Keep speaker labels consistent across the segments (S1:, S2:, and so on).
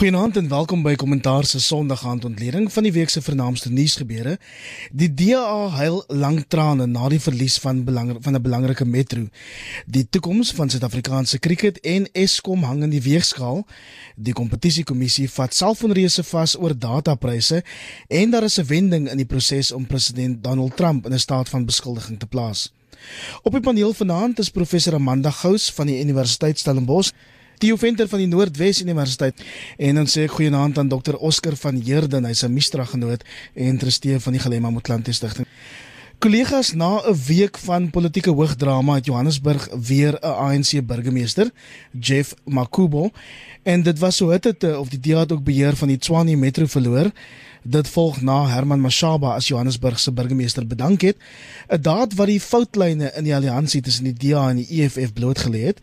S1: Goeienaand en welkom by Kommentaar se Sondagaand ontleding van die week se vernaamste nuusgebeure. Die DA huil lank trane na die verlies van belang van 'n belangrike metro. Die toekoms van Suid-Afrikaanse kriket en Eskom hang in die weegskaal. Die kompetisiekommissie vat selfonreuse vas oor datapryse en daar is 'n wending in die proses om president Donald Trump in 'n staat van beskuldiging te plaas. Op die paneel vanaand is professor Amanda Gous van die Universiteit Stellenbosch Theo Venter van die Noordwes Universiteit en dan sê ek goeienaand aan Dr Oscar van Heerden, hy's 'n Mistra genoot en trustee van die Gelema Motlanthe Stichting. Kollegas, na 'n week van politieke hoogdrama het Johannesburg weer 'n ANC burgemeester, Jeff Makubo, en dit was so hitte of die DA het ook beheer van die Tshwane Metro verloor. Dit volg na Herman Mashaba as Johannesburg se burgemeester bedank het, 'n daad wat die foutlyne in die alliansie tussen die DA en die EFF blootgelê het.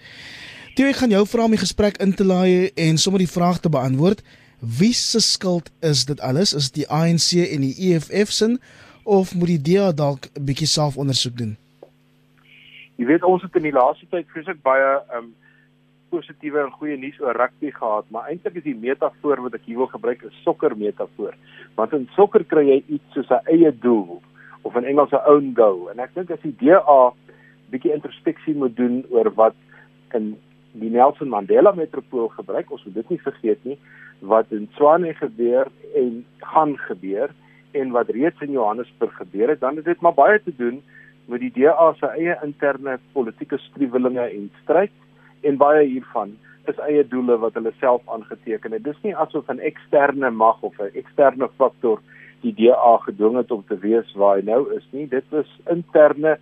S1: Toe ek gaan jou vra om die gesprek in te laai en sommer die vraag te beantwoord. Wie se skuld is dit alles? Is dit die ANC en die EFF se of moet die DA dalk 'n bietjie selfondersoek doen?
S2: Jy weet ons het in die laaste tyd vreeslik baie um positiewe en goeie nuus oor rugby gehad, maar eintlik is die metafoor wat ek hier wil gebruik 'n sokker metafoor. Want in sokker kry jy iets soos 'n eie doel of in Engels 'n own goal. En ek dink as die DA bietjie introspeksie moet doen oor wat in die Nelson Mandela metropool gebruik. Ons moet dit nie vergeet nie wat in Tshwane gebeur en gaan gebeur en wat reeds in Johannesburg gebeur het. Dan het dit maar baie te doen met die DA se eie interne politieke struwelinge en stryd en baie hiervan is eie doele wat hulle self aangeteken het. Dis nie asof 'n eksterne mag of 'n eksterne faktor die DA gedwing het om te wees waar hy nou is nie. Dit was interne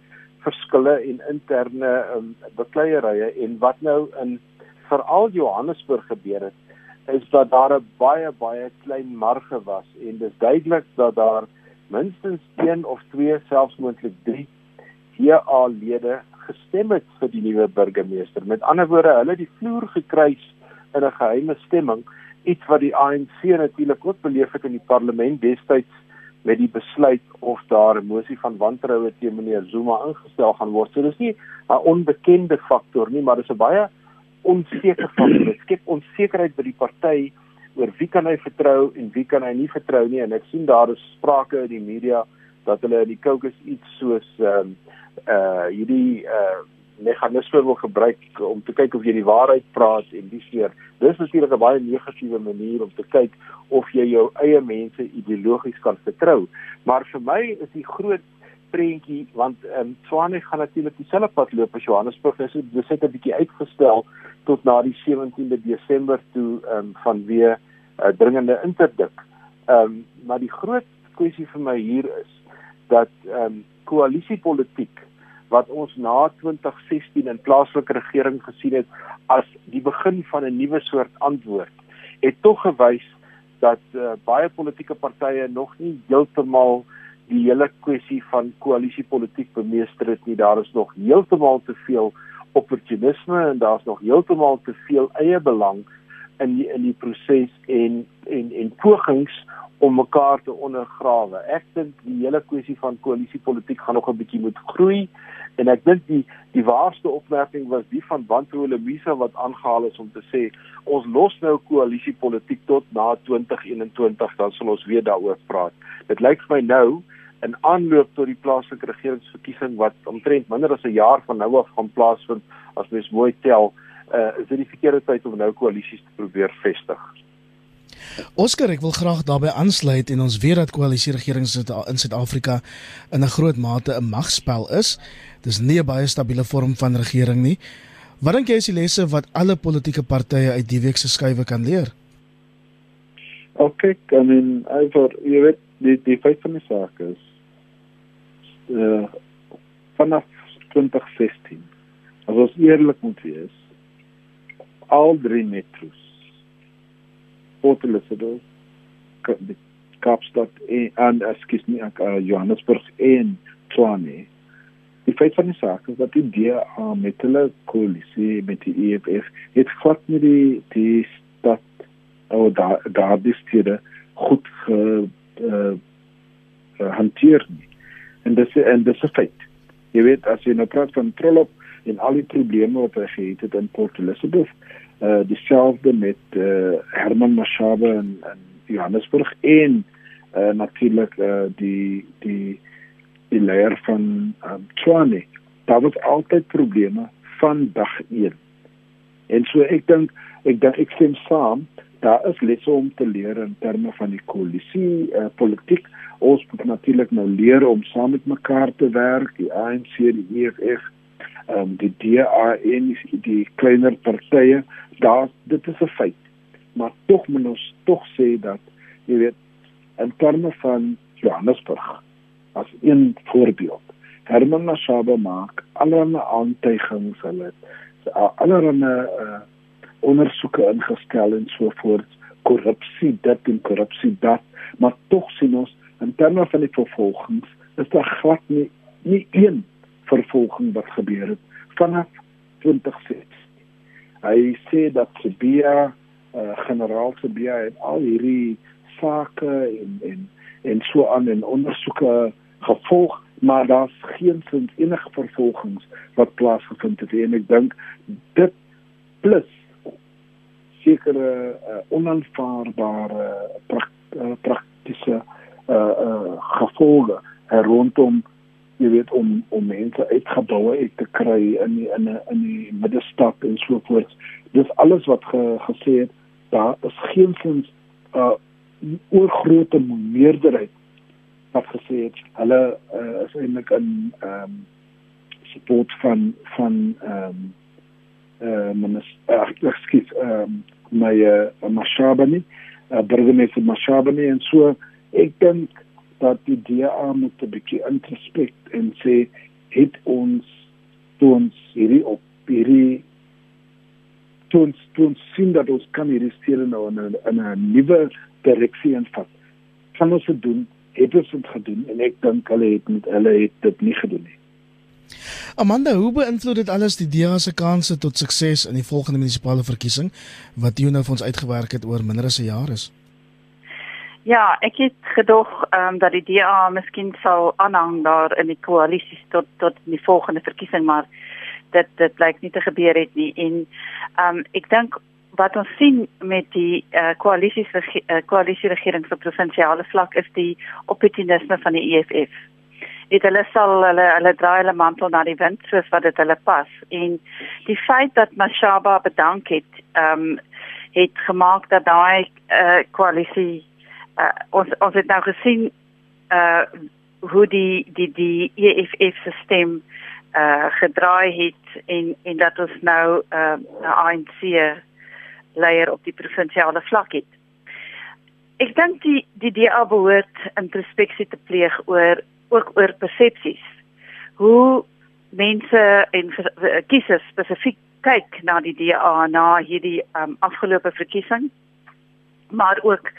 S2: verskille en interne um, bekleierye en wat nou in veral Johannesburg gebeur het is dat daar 'n baie baie klein marge was en dis duidelik dat daar minstens 1 of 2 selfs moontlik 3 GA-lede gestem het vir die nuwe burgemeester. Met ander woorde, hulle het die vloer gekruis in 'n geheime stemming, iets wat die ANC natuurlik ook beleef het in die parlement destyds met die besluit of daar 'n mosie van wantroue teen meneer Zuma ingestel gaan word. So dis nie 'n onbekende faktor nie, maar dis 'n baie onseker faktor. Dit skep onsekerheid by die party oor wie kan hy vertrou en wie kan hy nie vertrou nie en ek sien daar is sprake in die media dat hulle in die caucus iets soos ehm um, uh hierdie uh meganisme wil gebruik om te kyk of jy die waarheid praat en dis weer dis natuurlik 'n baie negatiewe manier om te kyk of jy jou eie mense ideologies kan vertrou. Maar vir my is die groot prentjie want ehm um, Swane gaan natuurlik dieselfde pad loop as Johannesburg. Dis dis het 'n bietjie uitgestel tot na die 17de Desember toe ehm um, vanweë uh, dringende interdik ehm um, maar die groot kwessie vir my hier is dat ehm um, koalisiepolitiek wat ons na 2016 in plaaslike regering gesien het as die begin van 'n nuwe soort antwoord het tog gewys dat uh, baie politieke partye nog nie heeltemal die hele kwessie van koalisiepolitiek bemeester het nie daar is nog heeltemal te veel opportunisme en daar's nog heeltemal te veel eie belang in die, in die proses en en en pogings om mekaar te ondergrawe. Ek dink die hele kwessie van koalisiepolitiek gaan nog 'n bietjie moet groei en ek dink die die waarste opmerking was die van Bantu Lemisa wat aangehaal is om te sê ons los nou koalisiepolitiek tot na 2021 dan sal ons weer daaroor praat. Dit lyk vir my nou in aanloop tot die plaaslike regeringsverkiesing wat omtrent minder as 'n jaar van nou af gaan plaasvind as mens mooi tel, uh, is dit die verkeerde tyd om nou koalisies te probeer vestig.
S1: Oscar, ek wil graag daarbey aansluit en ons weet dat koalisieregerings in Suid-Afrika in 'n groot mate 'n magspel is. Dis nie 'n baie stabiele vorm van regering nie. Wat dink jy is die lesse wat alle politieke partye uit die week se skuwe kan leer?
S3: Ok, I mean, Ivor, jy weet die die feit van die saak is uh vanaf 2016. As ons eerlik moet wees, al drie metros Port Elizabeth, Kaapstad en ekskuus nie uh, Johannesburg en Tshwane. Die feit van die saak is dat die DA met hulle koalisie met die EFF het glad nie die die stad of daar daar die stede goed ge uh, hanteer nie. En dis en dis 'n feit. Jy weet as jy nou praat van Trollop en al die probleme wat hy gehad het in Port Elizabeth, uh dieselfde met uh Herman Mashaba in in Johannesburg en uh natuurlik uh die die die leier van um, Tshwane. Daar was altyd probleme van dag 1. En so ek dink ek dink ek stem saam daar is lesse om te leer in terme van die koalisie uh, politiek ons moet natuurlik nou leer om saam met mekaar te werk die ANC die EFF ehm um, die DA en die, die kleiner partye daar dit is 'n feit. Maar tog moet ons tog sê dat jy weet in terme van Johannesburg as een voorbeeld Herman Mashaba maak allerlei aantuigings hulle allerlei uh, ondersoeke ingestel en so voort korrupsie dit en korrupsie dat maar tog sien ons in terme van die vervolgings is daar glad nie nie een vervolging wat gebeur het vanaf 2006 hy sê dat Sibia uh, generaal Sibia en al hierdie sake en en en so aan en ondersoeke gevolg maar daar's geen sin enige vervolgings wat plaasgevind het. En ek dink dit plus sekere uh, onaanvaarbare prak, uh, praktiese uh, uh, gevolge rondom jy weet om om mense uit geboue uit te kry in die, in 'n in die middestad en so voort. Dis alles wat ge, gesê het daar is geen sins uh oorgrootte meerderheid wat gesê het hulle uh, is eintlik in ehm um, support van van ehm um, uh minister uh, skiet ehm um, my uh, Mashabani, uh, burgemeester Mashabani en so ek dink dat die DA moet 'n bietjie introspect en sê het ons ons hierdie op hierdie ons ons sien dat ons kan hierdie stede nou in 'n in 'n nuwe direksie invat. Kan ons dit doen? Het ons dit gedoen? En ek dink hulle het met hulle het dit nie gedoen nie.
S1: Amanda, hoe beïnvloed dit alles die DA se kansse tot sukses in die volgende munisipale verkiesing wat jy nou vir ons uitgewerk het oor minder as 'n jaar is?
S4: Ja, ek het gedog ehm um, dat die DA miskien sou aanhang daar in die koalisie tot tot die volgende verkiesing, maar dit dit blyk nie te gebeur het nie. En ehm um, ek dink wat ons sien met die uh, koalisie uh, koalisie regering vir provinsiale vlak is die opportunisme van die EFF dit hulle sal hulle hulle draai hulle mantel na die wind soos wat dit hulle pas. En die feit dat Mashaba bedank het ehm um, het gemaak dat daai uh, koalisie uh, ons ons het nou gesien uh hoe die die die EFF stelsel uh gedraai het en en dat ons nou uh 'n ANC leier op die provinsiale vlak het. Ek dink die die DA behoort introspeksie te pleeg oor ook oor persepsies. Hoe mense en kiesers spesifiek kyk na die DA na hierdie um, afgelope verkiesing, maar ook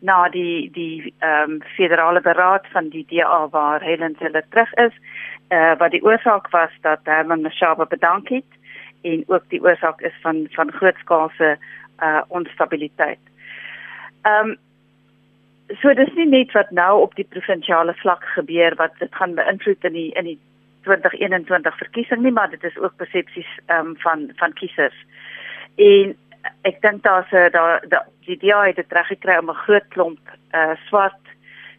S4: na die die ehm um, federale beraad van die DA waar Helen hulle terug is, eh uh, wat die oorsaak was dat Herman Mashaba bedank het en ook die oorsaak is van van grootskaalse eh uh, onstabiliteit. Ehm um, so dis nie net wat nou op die provinsiale vlak gebeur wat dit gaan beïnvloed in die in die 2021 verkiesing nie maar dit is ook persepsies um, van van kiesers. En ek dink daar's 'n daar da, die DA het dit reg gekry om 'n groot klomp uh, swart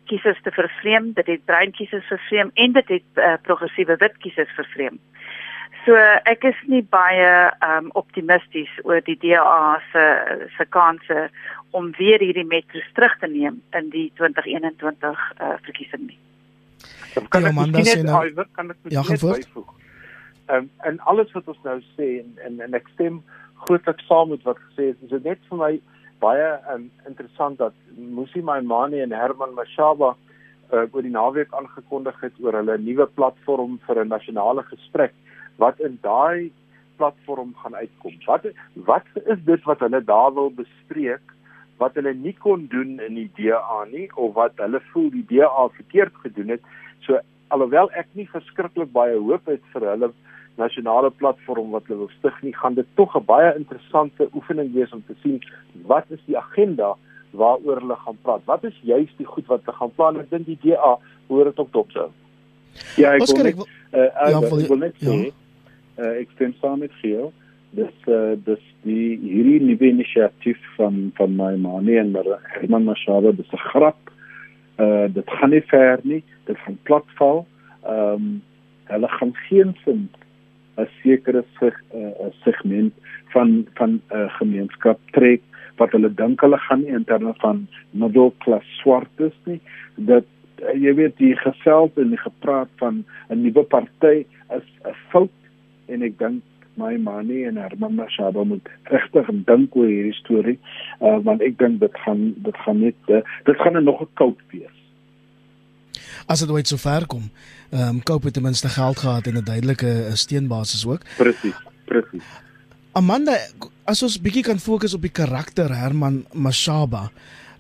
S4: kiesers te vervreem, dit het bruin kiesers vervreem en dit het uh, progressiewe wit kiesers vervreem. So ek is nie baie um, optimisties oor die DA se se kanse om weer hierdie metros terug te neem in die 2021 uh, verkiesing nie.
S2: Kan ja, ek net nou, kan ek ja, byvoeg? Ehm um, en alles wat ons nou sê en en, en ek stem grootliks saam met wat gesê is, is dit net vir my baie um, interessant dat Musi Maimane en Herman Mashaba uh, oor die naweek aangekondig het oor hulle nuwe platform vir 'n nasionale gesprek wat in daai platform gaan uitkom. Wat wat is dit wat hulle daar wil bespreek wat hulle nie kon doen in die DA nie of wat hulle voel die DA verkeerd gedoen het. So alhoewel ek nie verskriklik baie hoop het vir hulle nasionale platform wat hulle wil stig nie, gaan dit tog 'n baie interessante oefening wees om te sien wat is die agenda waaroor hulle gaan praat. Wat is juist die goed wat hulle gaan plan? Ek dink die DA hoor dit op dop sou.
S3: Ja, ek wil net uh, ja, wil net ja. sê uh, ek stem saam met Giel dis uh, dis die hierdie nuwe inisiatief van van my manie en Herman Mashaba dis 'n grap. Uh dit gaan nie ver nie. Dit gaan platval. Ehm um, hulle gaan geen sin 'n sekere sig, uh, segment van van 'n uh, gemeenskap trek wat hulle dink hulle gaan in terme van middelklas swartes nie. Dat uh, jy weet die gesels en die gepraat van 'n nuwe party is 'n fout en ek dink my manie en Herman Mashaba moet regtig dink oor hierdie storie uh, want ek dink dit gaan dit gaan net uh, dit gaan nog 'n koud wees
S1: as dit ooit so ver kom. Ehm um, koop het ten minste geld gehad en 'n duidelike steunbasis ook.
S3: Presies, presies.
S1: Amanda, as ons bietjie kan fokus op die karakter Herman Mashaba.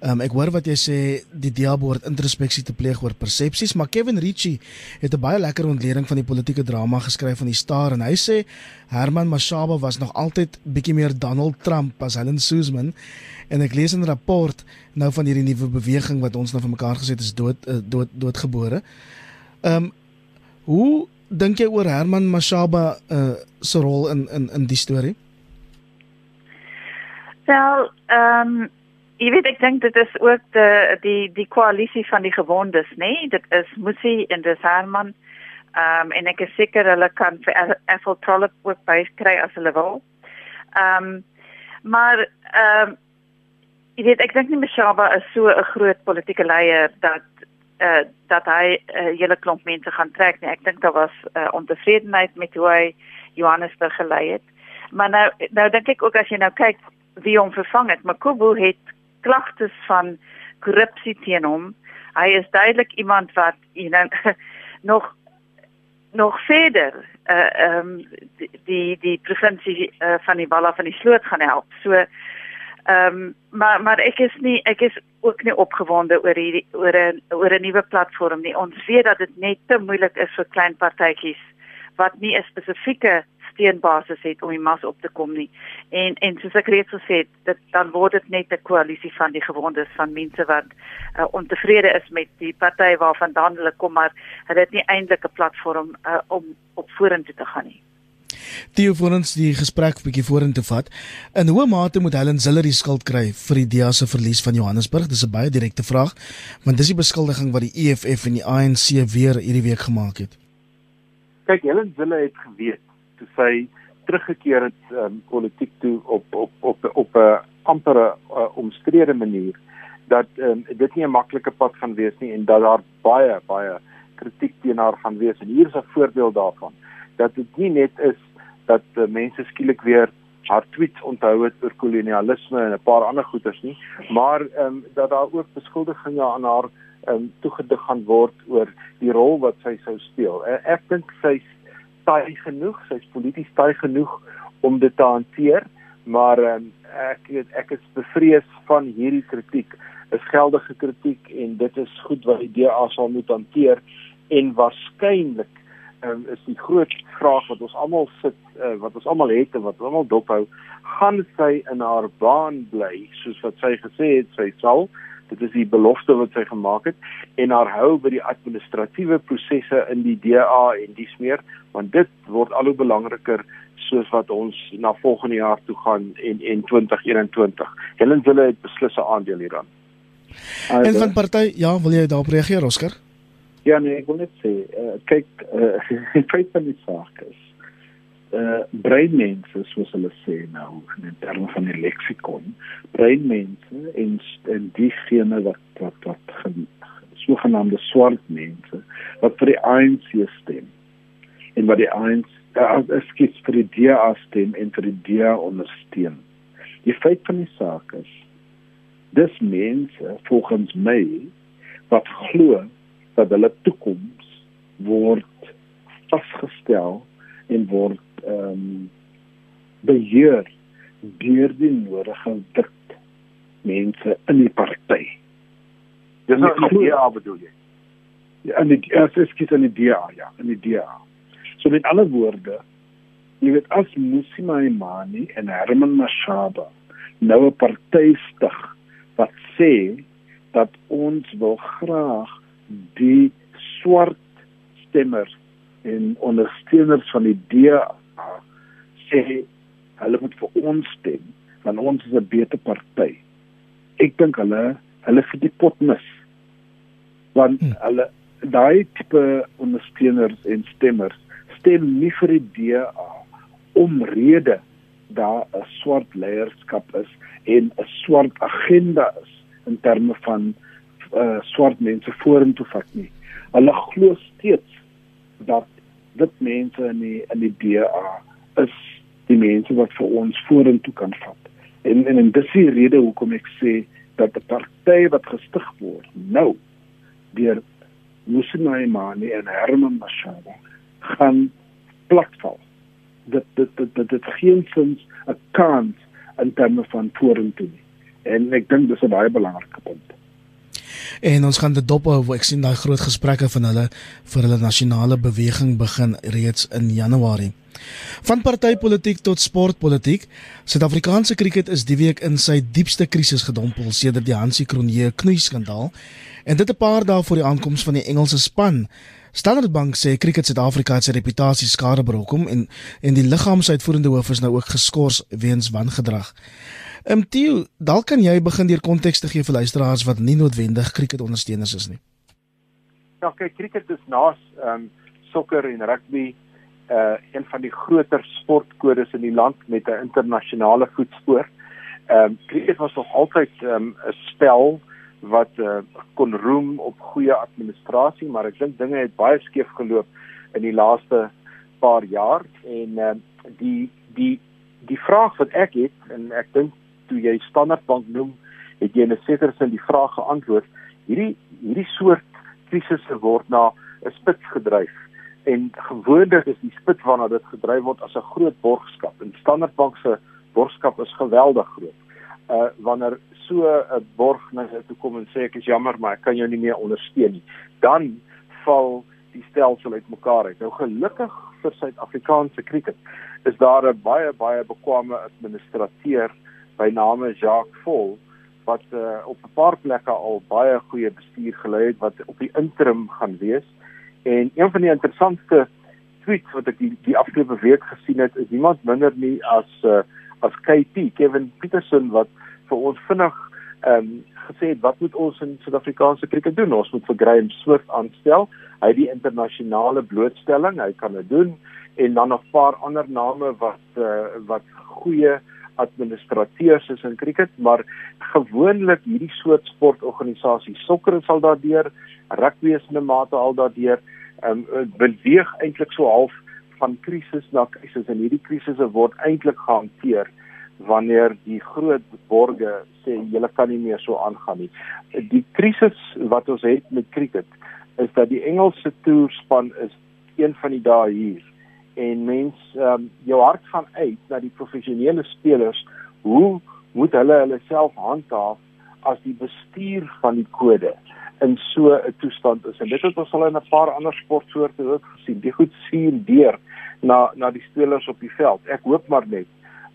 S1: Um, ek hoor wat jy sê die diaboord introspeksie te pleeg oor persepsies, maar Kevin Ritchie het 'n baie lekker ontleding van die politieke drama geskryf van die Star en hy sê Herman Mashaba was nog altyd bietjie meer Donald Trump as Helen Suzman en ek lees in 'n rapport nou van hierdie nuwe beweging wat ons nou vir mekaar gesit is dood uh, dood doodgebore. Ehm um, hoe dink jy oor Herman Mashaba uh, se rol in in in die storie?
S4: Wel, ehm um, jy weet ek dink dit is ook die die die koalisie van die gewondes, nê? Nee? Dit is Musi en dis Herman. Ehm um, en ek is seker hulle kan vir Ethel Trollop ook bykry as hulle wil. Ehm um, maar ehm um, jy weet ek dink nie Mashaba is so 'n groot politieke leier dat uh, dat hy 'n uh, hele klomp mense gaan trek nie. Ek dink daar was uh, ontevredenheid met hoe hy Johannesburg gelei het. Maar nou nou dink ek ook as jy nou kyk wie hom vervang het, Makubu het klagtes van korrupsie teen hom. Hy is duidelik iemand wat you know nog nog verder uh ehm um, die die, provinsie uh, van die Walla van die Sloot gaan help. So Ehm um, maar maar ek is nie ek is ook nie opgewonde oor hierdie oor 'n oor 'n nuwe platform nie. Ons weet dat dit net te moeilik is vir klein partytjies wat nie 'n spesifieke steunbasis het om die mas op te kom nie. En en soos ek reeds gesê het, dit dan word dit net 'n koalisie van die gewondes van mense wat uh, ontevrede is met die party waarvandaan hulle kom, maar hulle het nie eintlik 'n platform uh, om op vorentoe te gaan nie.
S1: Theo vir ons die gesprek bietjie vorentoe vat. In hoe mate moet Helen Ziller die skuld kry vir die DEA se verlies van Johannesburg? Dis 'n baie direkte vraag, want dis die beskuldiging wat die EFF en die ANC weer hierdie week gemaak het.
S2: Kyk, Helen Ziller het geweet toe sy teruggekeer het um, politiek toe op op op op 'n ampere uh, omstrede manier dat um, dit nie 'n maklike pad gaan wees nie en dat daar baie baie kritiek teen haar gaan wees en hier is 'n voorbeeld daarvan dat dit nie net is dat uh, mense skielik weer haar tweets onthou het oor kolonialisme en 'n paar ander goeters nie, maar ehm um, dat daar ook beskuldigings aan haar ehm um, toegedig gaan word oor die rol wat sy sou speel. Uh, ek dink sy's taai genoeg, sy's polities taai genoeg om dit te hanteer, maar um, ek ek is bevrees van hierdie kritiek. Is geldige kritiek en dit is goed wat die DA sal moet hanteer en waarskynlik um, is die groot vraag wat ons almal sit uh, wat ons almal het en wat ons almal dophou gaan sy in haar baan bly soos wat sy gesê het sy sal dit is die belofte wat sy gemaak het en haar hou by die administratiewe prosesse in die DA en dis meer want dit word al hoe belangriker soos wat ons na volgende jaar toe gaan en en 2021 Helen Zille het beslis 'n aandeel hieraan.
S1: En van party ja wil jy daarop reageer Oscar?
S3: Ja nee, ek wil net sê, uh, kyk, uh, die feit van die saak is uh breinmense soos hulle sê nou in terme van die leksikon breinmense en en diegene wat wat wat sogenaamde swart mense wat vir die ANC stem en wat die ANC as uh, skiet vir die DA stem en vir die DA ondersteun. Die feit van die saak is dis mense volgens my wat glo dat hulle toekoms word vasgestel en word ehm um, beheer deur die nodige dik mense in die party.
S2: Dis nou die DA bedoel jy?
S3: Ja, in die as ek kies in die DA, ja, in die DA. So met alle woorde, jy weet as Musima Imani en Herman Mashaba nou 'n party stig wat sê dat ons wil graag die swart stemmers en ondersteuners van die DA sê hulle moet vir ons stem want ons is 'n beter party. Ek dink hulle hulle vir die pot mis. Want hmm. hulle daai tipe ondersteuners en stemmers stem nie vir die DA omrede daar 'n swart leierskap is en 'n swart agenda is in terme van uh, swart mense vorentoe vat nie. Hulle glo steeds dat dit mense in die in die DA is die mense wat vir ons vorentoe kan vat. En en, en dis die rede hoekom ek sê dat 'n party wat gestig word nou deur Musinai Mani en Herman Mashaba gaan platval. Dit dit dit dit het geen sins 'n kans in terme van vorentoe nie. En ek dink dis 'n baie belangrike punt.
S1: En ons gaan dit dop hou. Ek sien daai groot gesprekke van hulle vir hulle nasionale beweging begin reeds in Januarie. Van partytetiek tot sportpolitiek, Suid-Afrikaanse kriket is die week in sy diepste krisis gedompel sedert die Hansie Kronje knoeiskandaal. En dit 'n paar dae voor die aankoms van die Engelse span. Standard Bank sê Cricket Suid-Afrika het sy reputasie skade berokken en en die liggaamsuitvoerende hoof is nou ook geskort weens wangedrag. Ehm um, Theo, dalk kan jy begin deur konteks te gee vir luisteraars wat nie noodwendig cricket ondersteuners is nie.
S2: Ja, kyk, cricket is naas ehm um, sokker en rugby uh een van die groter sportkodes in die land met 'n internasionale voetspoor. Ehm um, cricket was nog altyd ehm um, 'n spel wat uh, kon roem op goeie administrasie, maar ek dink dinge het baie skeef geloop in die laaste paar jaar en uh, die die die vraag wat ek het en ek dink toe jy Standard Bank noem, het jy 'n sekere sin die vraag geantwoord. Hierdie hierdie soort krisisse word na 'n spits gedryf en gewoonlik is die spits waarna dit gedryf word as 'n groot borgskap. En Standard Bank se borgskap is geweldig groot. Uh wanneer so 'n borg na jou toe kom en sê ek is jammer maar ek kan jou nie meer ondersteun nie, dan val die stelsel uitmekaar uit. Nou gelukkig vir Suid-Afrikaanse kriket is daar 'n baie baie bekwame administrateur by name Jacques Vol wat uh, op 'n paar plekke al baie goeie bestuur gelei het wat op die interim gaan wees. En een van die interessantste tweets wat ek die, die afgelope week gesien het, is iemand minder nie as uh, as KP Kevin Peterson wat vir ons vinnig ehm um, gesê het wat moet ons in Suid-Afrikaanse kriket doen? Ons moet vir Graham Swift aanstel. Hy het die internasionale blootstelling, hy kan dit doen en dan 'n paar ander name wat uh, wat goeie administrateurs is in kriket, maar gewoonlik hierdie soort sportorganisasies, sokker sal daardeur, rugby is in 'n mate al daardeur, ehm um, beweeg eintlik so half van krisis na krisis en hierdie krisisse word eintlik gehanteer wanneer die groot borge sê julle kan nie meer so aangaan nie. Die krisis wat ons het met cricket is dat die Engelse toerspan is een van die dae hier en mens um, jou hart gaan uit na die professionele spelers. Hoe moet hulle hulle self handhaaf as die bestuur van die kode in so 'n toestand is? En dit het ons al in 'n paar ander sportsoorte ook gesien. Die goed suur deur na na die spelers op die veld. Ek hoop maar net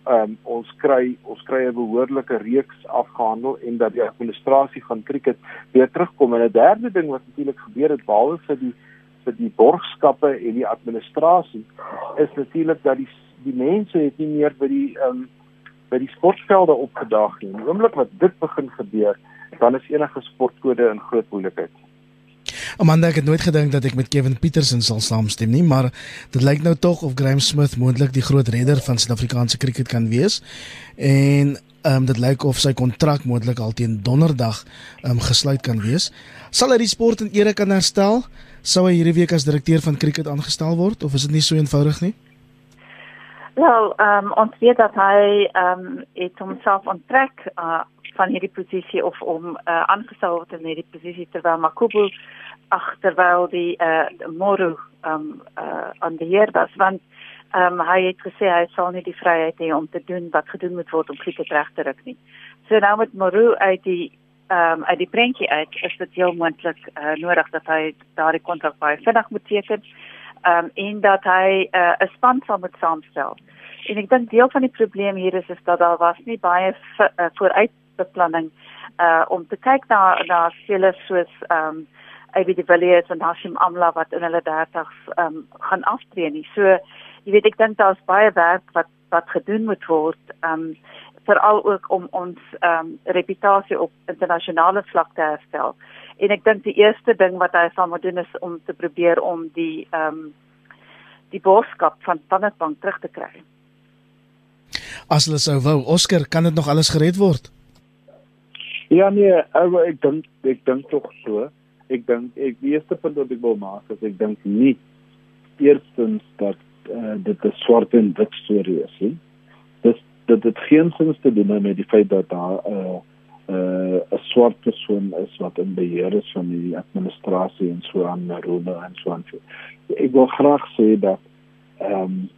S2: um, ons kry ons kry 'n behoorlike reeks afgehandel en dat die administrasie van cricket weer terugkom en 'n derde ding wat natuurlik gebeur het behalwe vir die vir die borgskappe en die administrasie is natuurlik dat die die mense het nie meer by die um, by die sportvelde opgedaag nie. Die oomblik wat dit begin gebeur, dan is enige sportkode in groot moeilikheid.
S1: Amanda ek het nooit gedink dat ek met Kevin Petersen sal saamstem nie, maar dit lyk nou tog of Graham Smith moontlik die groot redder van Suid-Afrikaanse cricket kan wees. En ehm um, dit lyk of sy kontrak moontlik al teen Donderdag ehm um, gesluit kan wees. Sal hy die sport in ere kan herstel? Sou hy hierdie week as direkteur van cricket aangestel word of is dit nie so eenvoudig nie?
S4: Wel, ehm um, ons weet dat hy ehm um, het homself onttrek uh, van hierdie posisie of om uh, aangestel word in hierdie posisie terwyl Makubu agterwyl die uh Moro um uh aan die heer was want um hy het gesê hy sal nie die vryheid hê om te doen wat gedoen moet word om krieke reg te ruk nie. So nou met Moro uit die um uit die prentjie uit is dit heel moontlik uh nodig dat hy daardie kontrak baie vinnig moet teken um en dat hy 'n uh, span sal moet saamstel. En ek dink deel van die probleem hier is is dat daar was nie baie uh, vooruitbeplanning uh om te kyk na na spelers soos um AB de Villiers en Hashim Amla wat in hulle 30s um, gaan aftree nie. So jy weet ek dink daar's baie werk wat wat gedoen moet word um veral ook om ons um reputasie op internasionale vlak te herstel. En ek dink die eerste ding wat hy sal moet doen is om te probeer om die um die boodskap van Standard Bank terug te kry.
S1: As hulle sou wou, Oscar, kan dit nog alles gered word?
S3: Ja nee, ek dink ek dink tog so. Ek dink ek die eerste punt wat ek wil maak is ek dink nie eerstens dat uh, dit 'n swart en wit storie is nie. Dis dat dit geen sin te doen met die feit dat daar 'n uh, 'n uh, swart persoon is wat in beheer is van die administrasie en so aan Narona en so aan. Ek wil graag sê dat ehm um,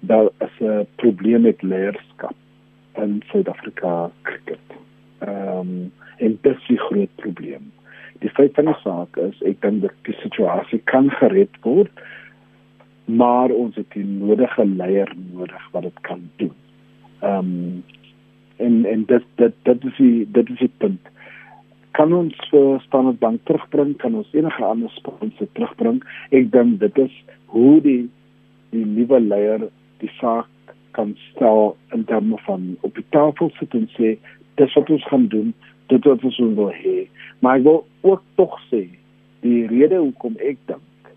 S3: daar is 'n probleem met leierskap in Suid-Afrika cricket. Ehm um, en dit is 'n groot probleem. Die feit van die saak is ek dink dat die situasie kan gered word, maar ons het die nodige leier nodig wat dit kan doen. Ehm um, en en dit dit dit is die dit is die punt. Kan ons vir Standard Bank terugbring, kan ons enige ander sponse terugbring. Ek dink dit is hoe die die nuwe leier die saak kan stel in terme van op die tafel sit en sê dis wat ons gaan doen, dit wat ons wil hê. Maar ek wil ook tog sê die rede hoekom ek dink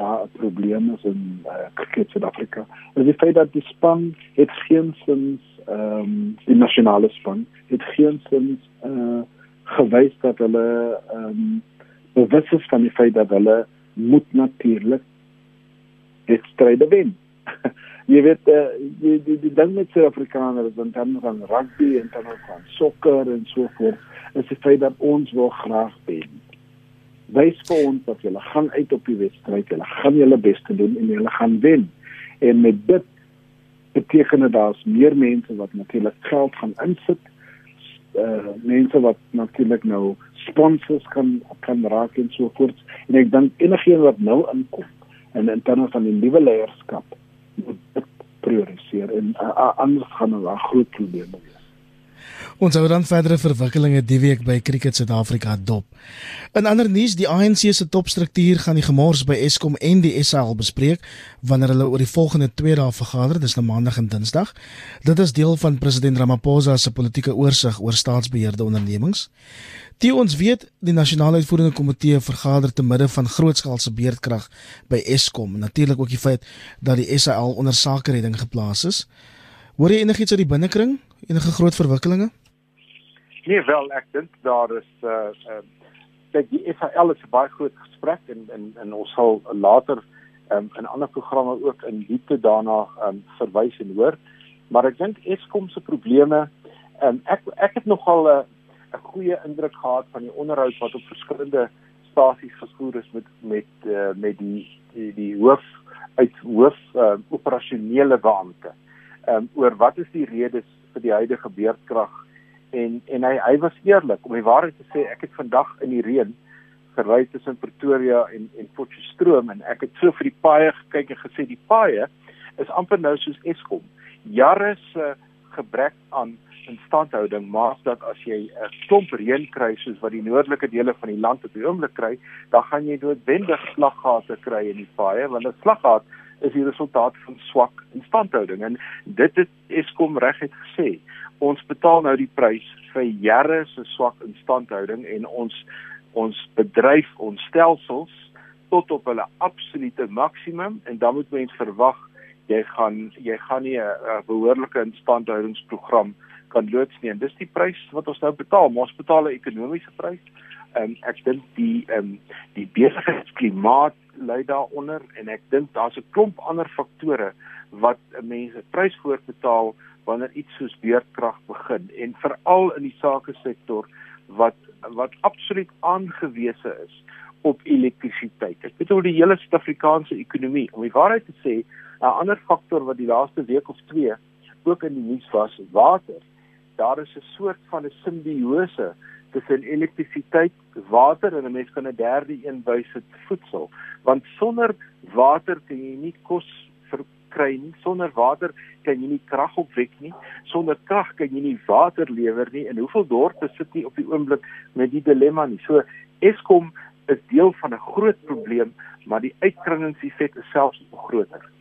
S3: daar 'n probleem is in uh, cricket Suid-Afrika, is die feit dat die span het geen sins ehm um, die nasionale span het geensins eh uh, gewys dat hulle ehm um, bewus is van die feit dat hulle moet natuurlik dit stryde wen. Jy weet uh, die die die ding met Suid-Afrikaners in terme van rugby en terme van sokker en so voort is die feit dat ons wil graag wen. Wys vir ons dat julle gaan uit op die wedstryd, julle gaan julle bes te doen en julle gaan wen. En met dit beteken dit daar's meer mense wat natuurlik geld gaan insit. Uh mense wat natuurlik nou sponsors kan kan raak en so voort. En ek dink enigiemand wat nou inkom en in terme van die nuwe leierskap prioritiseer en uh, anders gaan daar groot probleme wees.
S1: Ons hou dan verdere verwikkelinge die week by Cricket Suid-Afrika dop. In ander nuus, die ANC se topstruktuur gaan die gemors by Eskom en die SAL bespreek wanneer hulle oor die volgende 2 dae vergader, dis nou maandag en dinsdag. Dit is deel van president Ramaphosa se politieke oorsig oor staatsbeheerde ondernemings. Die ons weet, die nasionale uitvoerende komitee vergader te midde van grootskaalse beerdkrag by Eskom, natuurlik ook die feit dat die SAL onder sakeredding geplaas is. Hoor jy enigiets uit die binnekring? Enige groot verwikkelinge?
S2: Nee wel, ek dink daar is uh uh kyk die FHL is 'n baie groot gesprek en en en ons sal later um, in ander programme ook in diepte daarna um, verwys en hoor. Maar ek dink Eskom se probleme um, ek ek het nogal 'n 'n goeie indruk gehad van die onderhoud wat op verskillende stasies gevoer is met met uh, met die die die hoof uit hoof uh, operasionele beampte. Ehm um, oor wat is die redes vir die huidige beerdkrag en en hy hy was eerlik. Om die waarheid te sê ek het vandag in die reën gery tussen Pretoria en en Potchefstroom en ek het so vir die paaie gekyk en gesê die paaie is amper nou soos Eskom. Jare se gebrek aan instandhouding maak dat as jy 'n klomp reën kry soos wat die noordelike dele van die land op die oomblik kry dan gaan jy noodwendig slaggate kry in die paaie want 'n slaggat is die resultaat van swak instandhouding. En dit het Eskom reguit gesê ons betaal nou die prys vir jare se swak instandhouding en ons ons bedryf ons stelsels tot op hulle absolute maksimum en dan moet mens verwag jy gaan jy gaan nie 'n behoorlike instandhoudingsprogram kan loods nie. En dis die prys wat ons nou betaal maar ons betaal 'n ekonomiese prys. En ek dink die ehm um, die besigheidsklimaat lei daaronder en ek dink daar's 'n klomp ander faktore wat mense prys voorbetaal wanneer iets soos beerdkrag begin en veral in die sake sektor wat wat absoluut aangewese is op elektrisiteit. Ek bedoel die hele Suid-Afrikaanse ekonomie. Om die waarheid te sê, 'n ander faktor wat die laaste week of twee ook in die nuus was, water. Daar is 'n soort van 'n simbiose tussen elektrisiteit, water en 'n mens kan 'n derde een bysit voedsel, want sonder water kan jy nie kos kry nie. Sonder water kan jy nie krag opwek nie. Sonder krag kan jy nie water lewer nie. En hoeveel dorpe sit nie op die oomblik met die dilemma nie. So Eskom is deel van 'n groot probleem, maar die uitkringingseffek is selfs groter.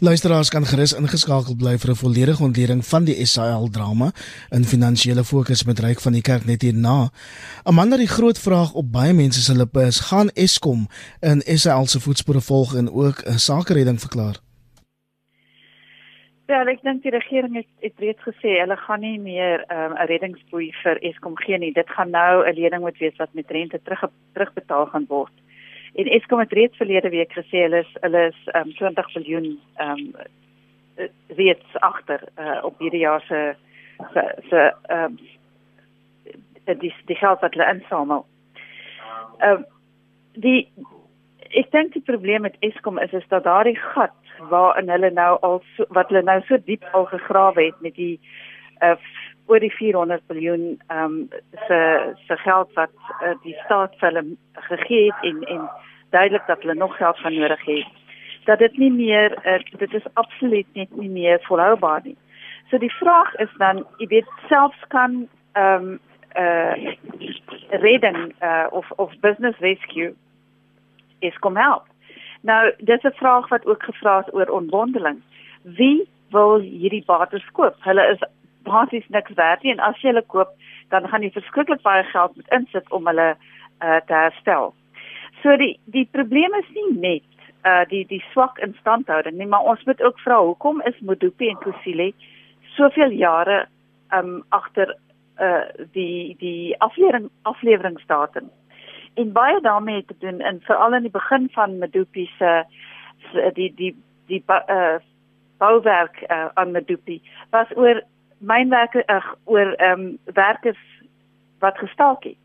S1: Luisteraars kan gerus ingeskakel bly vir 'n volledige ontleding van die SAL drama in finansiële fokus met Ryk van die Kerk net hierna. Amanda die groot vraag op baie mense se lippe is: gaan Eskom in SAL se voetspore volg en ook 'n sakeredding verklaar?
S4: Ja, ek dink die regering het, het reeds gesê hulle gaan nie meer ehm, 'n um, reddingsboei vir Eskom gee nie. Dit gaan nou 'n lening moet wees wat met rente terug terugbetaal gaan word. En Eskom het reeds verlede week gesê hulle is hulle is um, 20 miljoen ehm um, reeds agter uh, op hierdie jaar se se se ehm die die geld wat hulle insamel. Ehm um, die ek dink die probleem met Eskom is is dat daardie gat waarin hulle nou al so, wat hulle nou so diep al gegrawe het met die uh, oor die 400 miljoen ehm um, se se geld wat uh, die staat vir hulle gegee het en en duidelik dat hulle nog geld gaan nodig hê. Dat dit nie meer uh, dit is absoluut net nie meer volhoubaar nie. So die vraag is dan, jy weet selfs kan ehm um, uh redding uh of of business rescue is kom help. Nou, dis 'n vraag wat ook gevra is oor onbondeling. Wie wil hierdie bates koop? Hulle is basies niks werd nie en as jy hulle koop, dan gaan jy verskriklik baie geld moet insit om hulle uh, te herstel. So die die probleem is nie net uh die die swak instandhouding nie, maar ons moet ook vra hoekom is Modupi en Kusile soveel jare um agter uh die die aflewering afleweringsdatum. En baie daarmee te doen en veral in die begin van Modupi se die die die uh bouwerk uh, aan Medupi was oor mynwerke uh, oor ehm um, werkers wat gestaak het.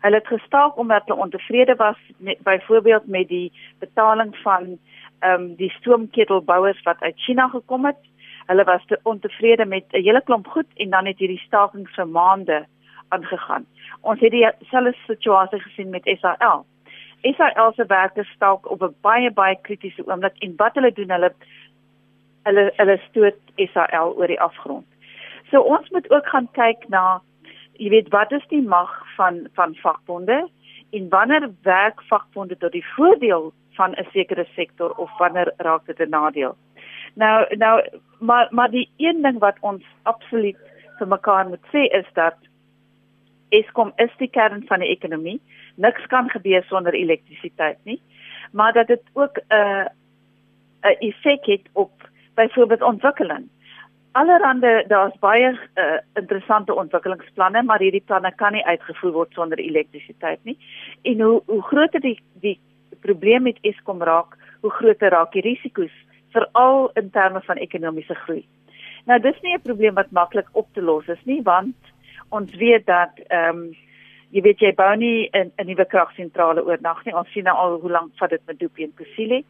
S4: Hulle het gestaak omdat hulle ontevrede was met byvoorbeeld met die betaling van ehm um, die stoomketelbouers wat uit China gekom het. Hulle was te ontevrede met 'n hele klomp goed en dan het hierdie staking vir maande aangegaan. Ons het dieselfde situasie gesien met SAL. SAL se werkers staak op 'n baie baie kritiese oomblik en wat hulle doen, hulle hulle hulle stoot SAL oor die afgrond. So ons moet ook gaan kyk na jy weet wat is die mag van van vakbonde en wanneer werk vakbonde tot die voordeel van 'n sekere sektor of wanneer raak dit 'n nadeel. Nou nou maar maar die een ding wat ons absoluut vir mekaar moet sê is dat Eskom is die kern van die ekonomie. Niks kan gebeur sonder elektrisiteit nie. Maar dat dit ook 'n uh, 'n effek het op byvoorbeeld ontwikkeling. Allerhande daar's baie uh, interessante ontwikkelingsplanne, maar hierdie planne kan nie uitgevoer word sonder elektrisiteit nie. En hoe hoe groter die die probleem met Eskom raak, hoe groter raak die risiko's veral in terme van ekonomiese groei. Nou dis nie 'n probleem wat maklik op te los is nie, want ons weet dat ehm um, jy weet jy bou nie 'n nuwe kragsentrale oornag nie. Ons sien nou al hoe lank vat dit met Dupi en Kusile.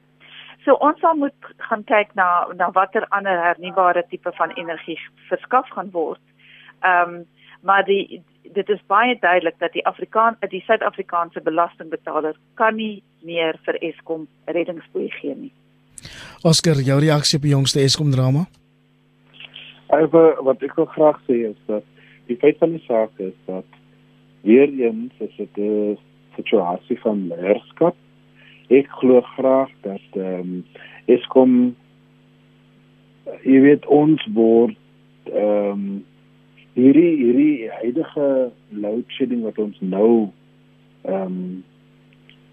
S4: So ons sal moet gaan kyk na na watter ander hernubare tipe van energie verskaf gaan word. Ehm um, maar die dit is baie duidelik dat die Afrikaan die Suid-Afrikaanse belastingbetaler kan nie meer vir Eskom reddingsboei gee nie.
S1: Oscar, jou reaksie op die jongste Eskom drama?
S3: Alhoewel wat ek wil graag sê is dat die feit van die saak is dat weer eens is dit 'n situasie van leierskap ek glo graag dat ehm um, Eskom jy weet ons word ehm um, hierdie hierdie huidige load shedding wat ons nou ehm um,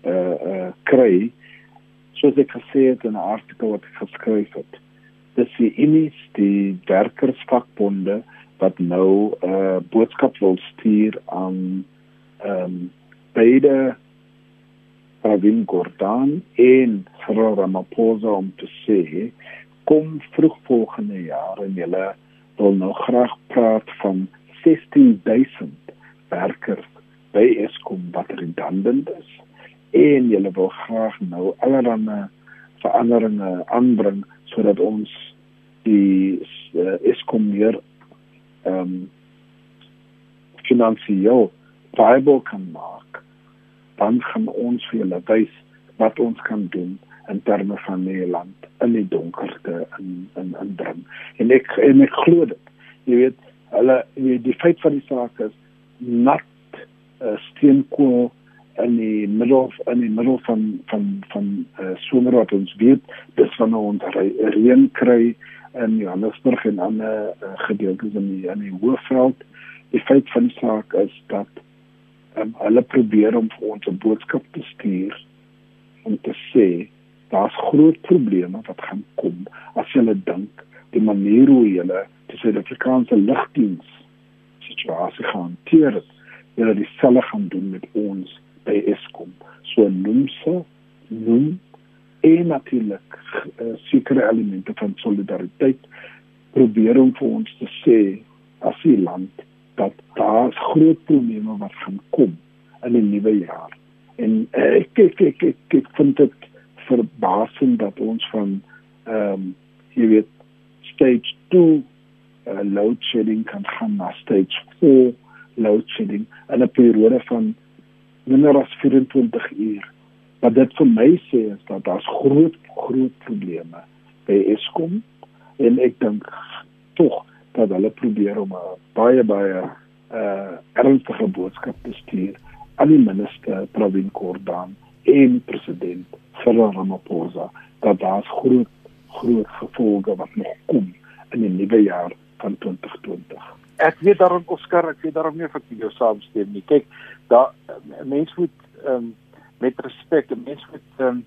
S3: eh uh, uh, kry soos ek gesê het in 'n artikel wat ek geskryf het dis die inis die werkersvakbonde wat nou 'n uh, boodskap wil stuur aan ehm um, beide Pravin Gordhan en Cyril Ramaphosa om te sê kom vroeg volgende jaar en julle wil nou graag praat van 16000 werkers by Eskom wat redundant is en julle wil graag nou allerlei veranderinge aanbring sodat ons die uh, Eskom meer ehm um, finansiëel viable kan maak dan gaan ons vir julle wys wat ons kan doen in terme van Nederland in die donkerte in in in drum. En ek en ek glo dit. Jy weet, hulle die feit van die saak is nat uh, steenkool in die middel in die middel van van van uh, somer wat ons weet dis van ons reën kry in Johannesburg en ander uh, gedeeltes in die in die Hoëveld. Die feit van die saak is dat um, hulle probeer om vir ons 'n boodskap te stuur om te sê daar's groot probleme wat gaan kom as jy dink die manier hoe julle die Suid-Afrikaanse lugdiens situasie hanteer het, julle dieselfde gaan doen met ons by Eskom. So noem se noem en natuurlik uh, sekere elemente van solidariteit probeer om vir ons te sê as 'n land dat daar groot probleme wat gaan kom in die nuwe jaar. En uh, ek ek ek ek, ek vind dit verbasend dat ons van ehm um, jy weet stage 2 uh, load shedding kan gaan na stage 4 load shedding in 'n periode van minder as 24 uur. Wat dit vir my sê is dat daar's groot groot probleme by Eskom en ek dink tog dat hulle probeer om 'n baie baie uh ernstige boodskap te stuur aan die minister Pravin Gordhan en president Cyril Ramaphosa dat daar groot groot gevolge wat nog kom in die nuwe jaar van 2020.
S2: Ek weet daarom Oscar, ek weet daarom nie of ek jou saamstem nie. Kyk, daar mense moet um, met respek, mense moet um,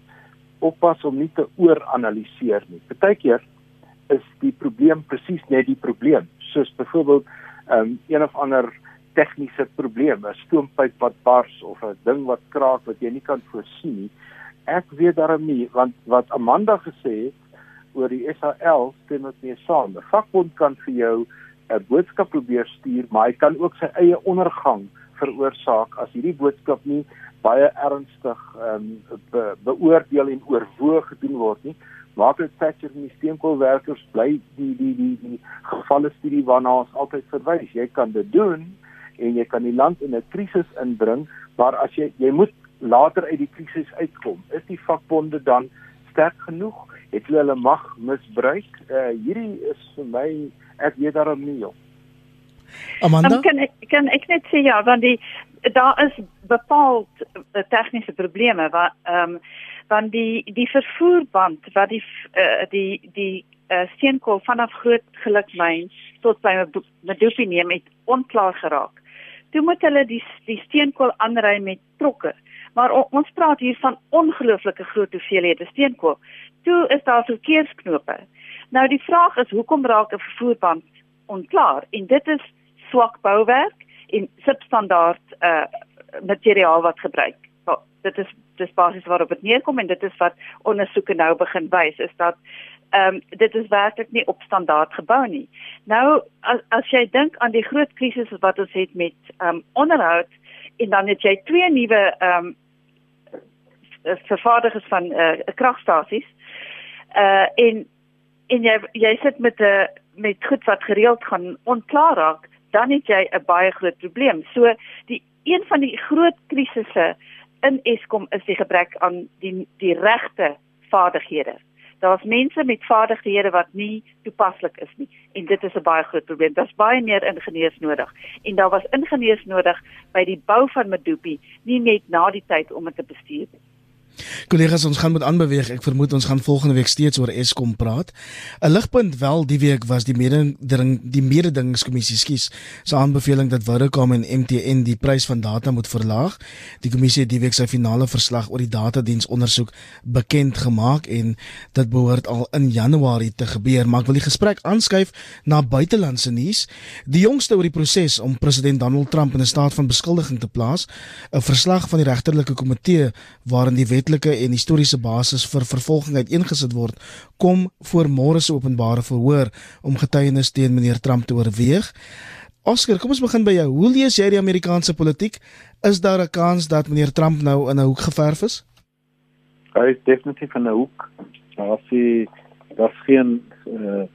S2: oppas om nie te ooranaliseer nie. Partykeer is die probleem presies net die probleem, soos byvoorbeeld um, een of ander tegniese probleem, 'n stoompyp wat bars of 'n ding wat kraak wat jy nie kan voorsien nie. Ek weet daarom nie want wat Amanda gesê het oor die SAL stem ek mee saam. 'n Vakbond kan vir jou 'n boodskap probeer stuur, maar hy kan ook sy eie ondergang veroorsaak as hierdie boodskap nie baie ernstig ehm um, be, beoordeel en oorwoog gedoen word nie. Margaret Thatcher en die steenkoolwerkers bly die die die die gevalle studie waarna ons altyd verwys. Jy kan dit doen en jy kan die land in 'n krisis inbring, maar as jy jy moet later uit die krisis uitkom, is die vakbonde dan sterk genoeg? Het hulle hulle mag misbruik? Uh hierdie is vir my ek weet daarom nie joh.
S1: Amanda,
S4: um, kan ek kan ek net sê ja, want die daar is bepaald uh, tegniese probleme wat ehm um, want die die vervoerband wat die uh, die die uh, steenkool vanaf groot gelukmyn tot by Medupi neem het onklaar geraak. Toe moet hulle die die steenkool aanry met trokke Maar ons praat hier van ongelooflike groot hoeveelhede steenkool. Toe is daar verkeersknope. Nou die vraag is hoekom raak 'n vervoerband onklaar? En dit is swak bouwerk en substandaard uh materiaal wat gebruik. Dit is dis basies waarop dit neerkom en dit is wat ondersoeke nou begin wys is dat ehm um, dit is werklik nie op standaard gebou nie. Nou as as jy dink aan die groot krisis wat ons het met ehm um, onderhoud en dan het jy twee nuwe ehm um, vervaardigers van uh, kragstasies. Uh en en jy jy sit met 'n met goed wat gereeld gaan onklaar raak, dan het jy 'n baie groot probleem. So die een van die groot krisisse in Eskom is die gebrek aan die die regte vaardighede. Daar's mense met vaardighede wat nie toepaslik is nie en dit is 'n baie groot probleem. Daar's baie meer ingenieurs nodig en daar was ingenieurs nodig by die bou van Medupi, nie net na die tyd om dit te bestuur nie.
S1: Kollegas, ons gaan met aanbeweeg. Ek vermoed ons gaan volgende week steeds oor Eskom praat. 'n Ligpunt wel die week was die mededing die mededingingskommissie skies se aanbeveling dat Vodacom en MTN die prys van data moet verlaag. Die kommissie het die week sy finale verslag oor die datadiens ondersoek bekend gemaak en dit behoort al in Januarie te gebeur, maar ek wil die gesprek aanskuif na buitelandse nuus. Die jongste oor die proses om president Donald Trump in 'n staat van beskuldiging te plaas, 'n verslag van die regterlike komitee waarin die wet wetlike en historiese basis vir vervolging uiteengesit word, kom voor môre se openbare verhoor om getuienis teen meneer Trump te oorweeg. Oscar, kom ons begin by jou. Hoe lees jy die Amerikaanse politiek? Is daar 'n kans dat meneer Trump nou in 'n hoek geverf is?
S3: Hy is definitief in 'n hoek. Daar sien daar geen uh,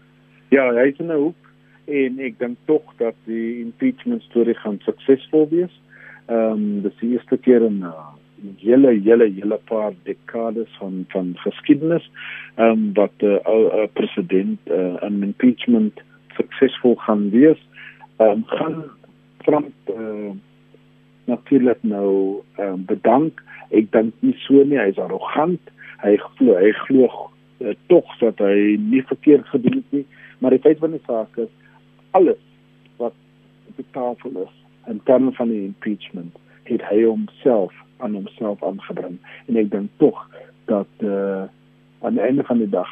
S3: ja, hy is in 'n hoek en ek dink tog dat die impeachment storie gaan suksesvol wees. Ehm um, dis die eerste keer in uh, hele hele hele paar dekades van van geskiedenis ehm um, wat 'n uh, uh, president uh, in impeachment suksesvol gaan wees. Ehm um, gaan Trump uh, natuurlik nou um, bedank. Ek dink nie so nie, hy's arrogant. Hy glo hy glo uh, tog dat hy nie verkeerd gedoen het nie, maar die feit van die saak is alles wat op die tafel is in terme van die impeachment het hy homself aan homself aangebring en ek dink tog dat uh, aan die einde van die dag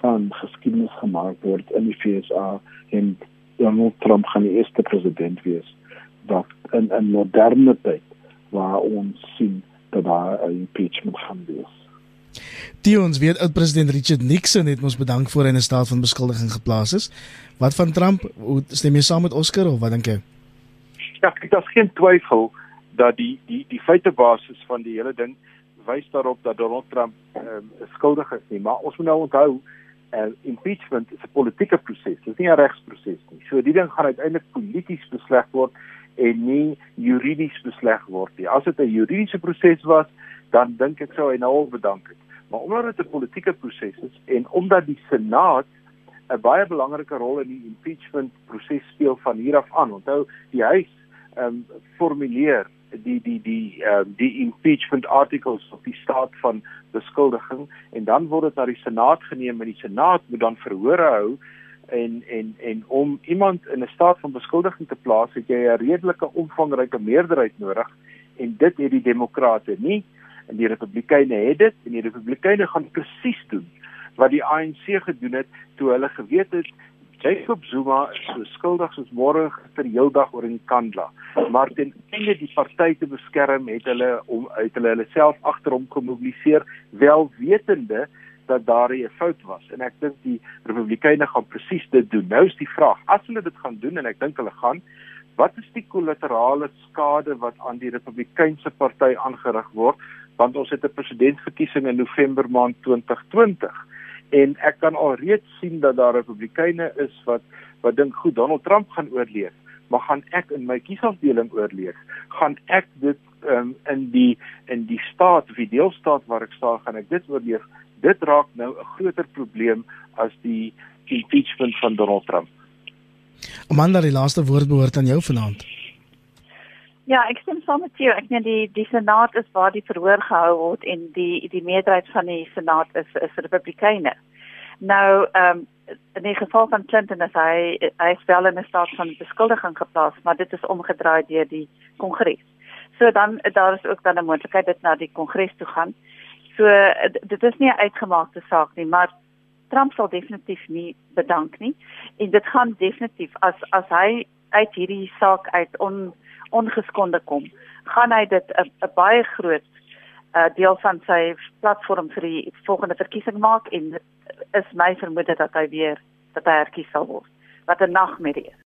S3: gaan geskiedenis gemaak word in die FSA en Donald Trump gaan die eerste president wees wat in 'n moderne tyd waar ons sien dat daar 'n impeachment gaan wees.
S1: Die ons weet oud president Richard Nixon het ons bedank voor hy in 'n staat van beskuldiging geplaas is. Wat van Trump? Stem jy saam met Oscar of wat dink jy?
S2: Ja, ek het geen twyfel dat die die die feitebasis van die hele ding wys daarop dat Donald Trump um, skuldig is nie, maar ons moet nou onthou uh, impeachment is 'n politieke proses, dit is nie 'n regsproses nie. So die ding gaan uiteindelik polities besleg word en nie juridies besleg word nie. As dit 'n juridiese proses was, dan dink ek sou hy nou al bedank het. Maar omdat dit 'n politieke proses is en omdat die Senaat 'n baie belangrike rol in die impeachment proses speel van hier af aan. Onthou, die huis ehm um, formuleer die die die ehm uh, die impeachment articles op die staat van beskuldiging en dan word dit na die senaat geneem en die senaat moet dan verhore hou en en en om iemand in 'n staat van beskuldiging te plaas het jy 'n redelike omvangryke meerderheid nodig en dit het die demokrate nie. En die republikeine het dit en die republikeine gaan presies doen wat die ANC gedoen het toe hulle geweet het Jacob Zuma is so skuldig soos môre gister heeldag oor in Kandla. Maar ten einde die party te beskerm, het hulle om uit hulle hulle self agter hom gemobiliseer, wel wetende dat daar 'n fout was. En ek dink die Republikeine gaan presies dit doen. Nou is die vraag, as hulle dit gaan doen en ek dink hulle gaan, wat is die kollaterale skade wat aan die Republikeinse party aangerig word? Want ons het 'n presidentsverkiesing in November maand 2020 en ek kan alreeds sien dat daar republikeine is wat wat dink goed Donald Trump gaan oorleef maar gaan ek in my kiesafdeling oorleef? Gaan ek dit um, in die in die staat of die deelstaat waar ek staan gaan ek dit oorleef? Dit raak nou 'n groter probleem as die impeachment van Donald Trump.
S1: Amanda die laaste woord behoort aan jou vanaand
S4: Ja, ek stem saam met jou. Ek meen die die senaat is waar die verhoor gehou word en die die meerderheid van die senaat is is republikeine. Nou, ehm um, in die geval van Clinton is hy hy is wel in 'n staat van beskuldiging geplaas, maar dit is omgedraai deur die kongres. So dan daar is ook dan 'n moontlikheid dit na die kongres toe gaan. So dit is nie 'n uitgemaakte saak nie, maar Trump sal definitief nie bedank nie en dit gaan definitief as as hy uit hierdie saak uit on ongeskonde kom, gaan hy dit 'n baie groot uh, deel van sy platform vir die volgende verkiesing maak en is my vermoede dat hy weer dat hy herkies sal word. Wat 'n nagmerrie is.